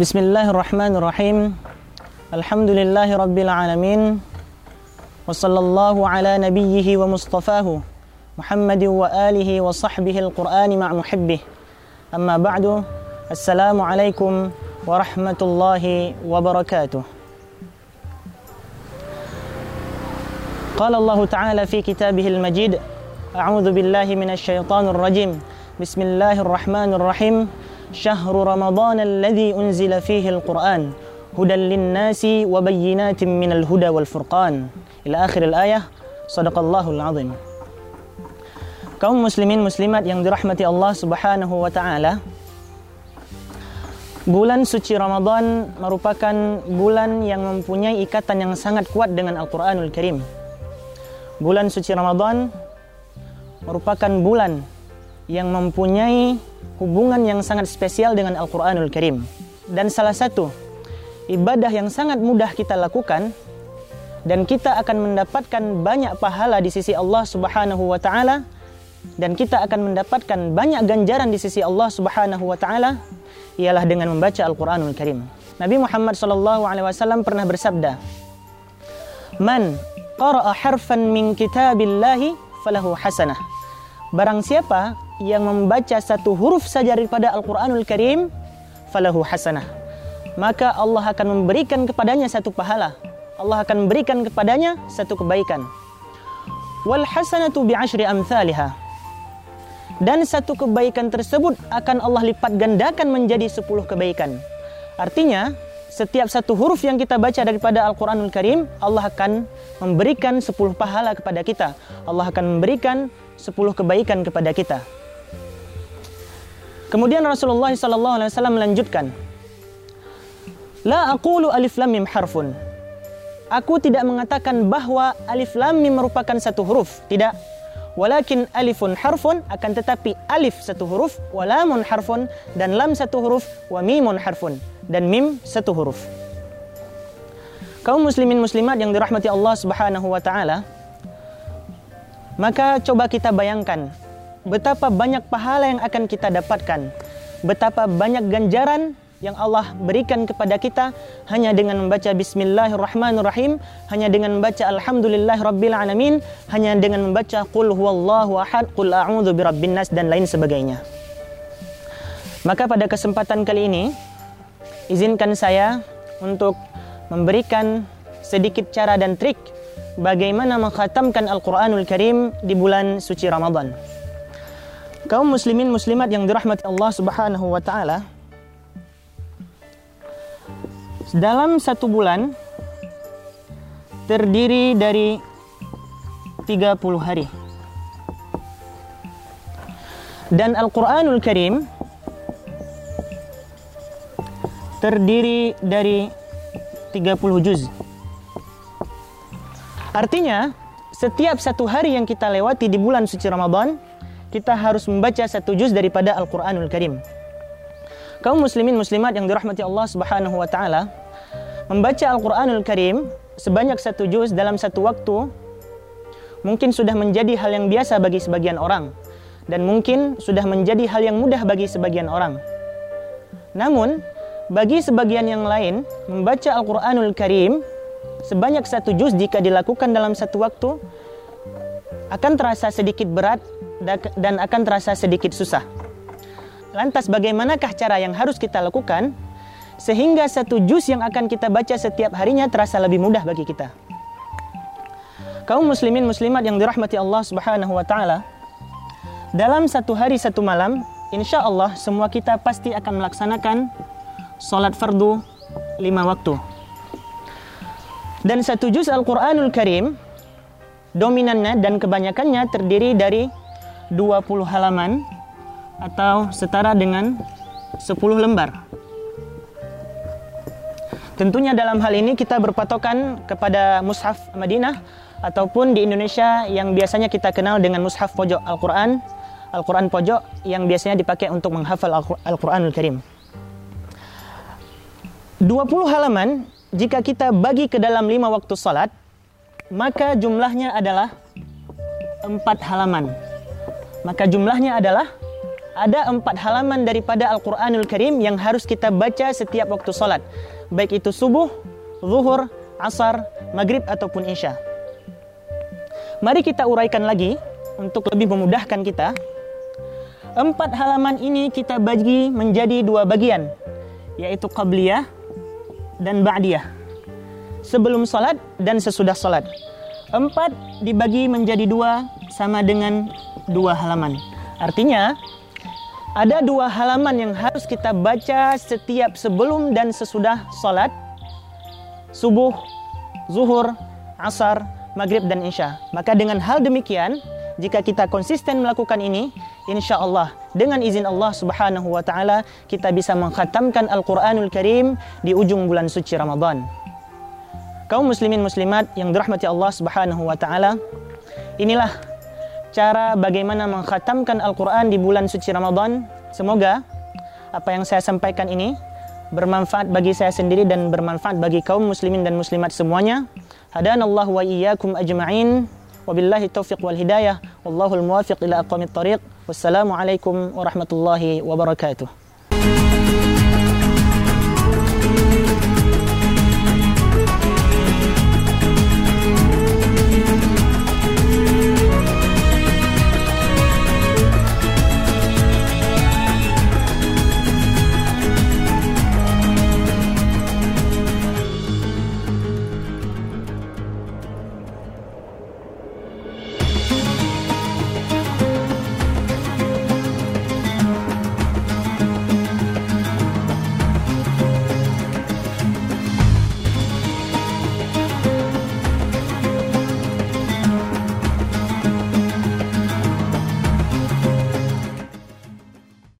بسم الله الرحمن الرحيم الحمد لله رب العالمين وصلى الله على نبيه ومصطفاه محمد وآله وصحبه القرآن مع محبه أما بعد السلام عليكم ورحمة الله وبركاته قال الله تعالى في كتابه المجيد أعوذ بالله من الشيطان الرجيم بسم الله الرحمن الرحيم شهر رمضان الذي أنزل فيه القرآن هدى للناس وبينات من الهدى والفرقان إلى آخر الآية صدق الله العظيم kaum muslimin muslimat yang dirahmati Allah Subhanahu wa taala. Bulan suci Ramadan merupakan bulan yang mempunyai ikatan yang sangat kuat dengan Al-Qur'anul Karim. Bulan suci Ramadan merupakan bulan yang mempunyai hubungan yang sangat spesial dengan Al-Qur'anul Karim. Dan salah satu ibadah yang sangat mudah kita lakukan dan kita akan mendapatkan banyak pahala di sisi Allah Subhanahu wa taala dan kita akan mendapatkan banyak ganjaran di sisi Allah Subhanahu wa taala ialah dengan membaca Al-Qur'anul Karim. Nabi Muhammad sallallahu alaihi wasallam pernah bersabda, "Man qara'a harfan min kitabillahi falahu hasanah." Barang siapa yang membaca satu huruf saja daripada Al-Qur'anul Karim, falahu hasanah. Maka Allah akan memberikan kepadanya satu pahala. Allah akan memberikan kepadanya satu kebaikan. Wal hasanatu bi asyri amsalihah dan satu kebaikan tersebut akan Allah lipat gandakan menjadi sepuluh kebaikan. Artinya, setiap satu huruf yang kita baca daripada Al-Quranul Karim, Allah akan memberikan sepuluh pahala kepada kita. Allah akan memberikan sepuluh kebaikan kepada kita. Kemudian Rasulullah SAW melanjutkan, La aqulu alif lam mim harfun. Aku tidak mengatakan bahwa alif lam mim merupakan satu huruf. Tidak. Walakin alifun harfun akan tetapi alif satu huruf, walamun harfun dan lam satu huruf, wa mimun harfun dan mim satu huruf. Kaum muslimin muslimat yang dirahmati Allah Subhanahu wa taala, maka coba kita bayangkan betapa banyak pahala yang akan kita dapatkan, betapa banyak ganjaran yang Allah berikan kepada kita hanya dengan membaca bismillahirrahmanirrahim, hanya dengan membaca alhamdulillah rabbil alamin, hanya dengan membaca qul huwallahu ahad, qul a'udzu birabbin nas dan lain sebagainya. Maka pada kesempatan kali ini izinkan saya untuk memberikan sedikit cara dan trik bagaimana mengkhatamkan Al-Qur'anul Karim di bulan suci Ramadan. Kaum muslimin muslimat yang dirahmati Allah Subhanahu wa taala, dalam satu bulan terdiri dari 30 hari. Dan Al-Quranul Karim terdiri dari 30 juz. Artinya, setiap satu hari yang kita lewati di bulan suci Ramadan, kita harus membaca satu juz daripada Al-Quranul Karim. Kaum muslimin muslimat yang dirahmati Allah Subhanahu wa taala, membaca Al-Qur'anul Karim sebanyak satu juz dalam satu waktu mungkin sudah menjadi hal yang biasa bagi sebagian orang dan mungkin sudah menjadi hal yang mudah bagi sebagian orang. Namun, bagi sebagian yang lain, membaca Al-Qur'anul Karim sebanyak satu juz jika dilakukan dalam satu waktu akan terasa sedikit berat dan akan terasa sedikit susah. Lantas bagaimanakah cara yang harus kita lakukan sehingga satu juz yang akan kita baca setiap harinya terasa lebih mudah bagi kita? Kaum muslimin muslimat yang dirahmati Allah Subhanahu wa taala, dalam satu hari satu malam, insya Allah semua kita pasti akan melaksanakan salat fardu lima waktu. Dan satu juz Al-Quranul Karim, dominannya dan kebanyakannya terdiri dari 20 halaman atau setara dengan 10 lembar. Tentunya dalam hal ini kita berpatokan kepada mushaf Madinah ataupun di Indonesia yang biasanya kita kenal dengan mushaf pojok Al-Quran, Al-Quran pojok yang biasanya dipakai untuk menghafal Al-Quranul Karim. 20 halaman jika kita bagi ke dalam lima waktu salat, maka jumlahnya adalah empat halaman. Maka jumlahnya adalah ada empat halaman daripada Al-Quranul Karim yang harus kita baca setiap waktu salat. Baik itu subuh, zuhur, asar, maghrib ataupun isya. Mari kita uraikan lagi untuk lebih memudahkan kita. Empat halaman ini kita bagi menjadi dua bagian, yaitu qabliyah dan ba'diyah. Sebelum salat dan sesudah salat. Empat dibagi menjadi dua sama dengan dua halaman. Artinya, ada dua halaman yang harus kita baca setiap sebelum dan sesudah salat subuh, zuhur, asar, maghrib dan isya. Maka dengan hal demikian, jika kita konsisten melakukan ini, insya Allah dengan izin Allah Subhanahu wa taala kita bisa mengkhatamkan Al-Qur'anul Karim di ujung bulan suci Ramadan. Kaum muslimin muslimat yang dirahmati Allah Subhanahu wa taala, inilah cara bagaimana mengkhatamkan Al-Quran di bulan suci Ramadan. Semoga apa yang saya sampaikan ini bermanfaat bagi saya sendiri dan bermanfaat bagi kaum muslimin dan muslimat semuanya. Hadanallahu wa iyyakum ajma'in. Wabillahi taufiq wal hidayah. Wallahul muwafiq ila aqwamit tariq. Wassalamualaikum warahmatullahi wabarakatuh.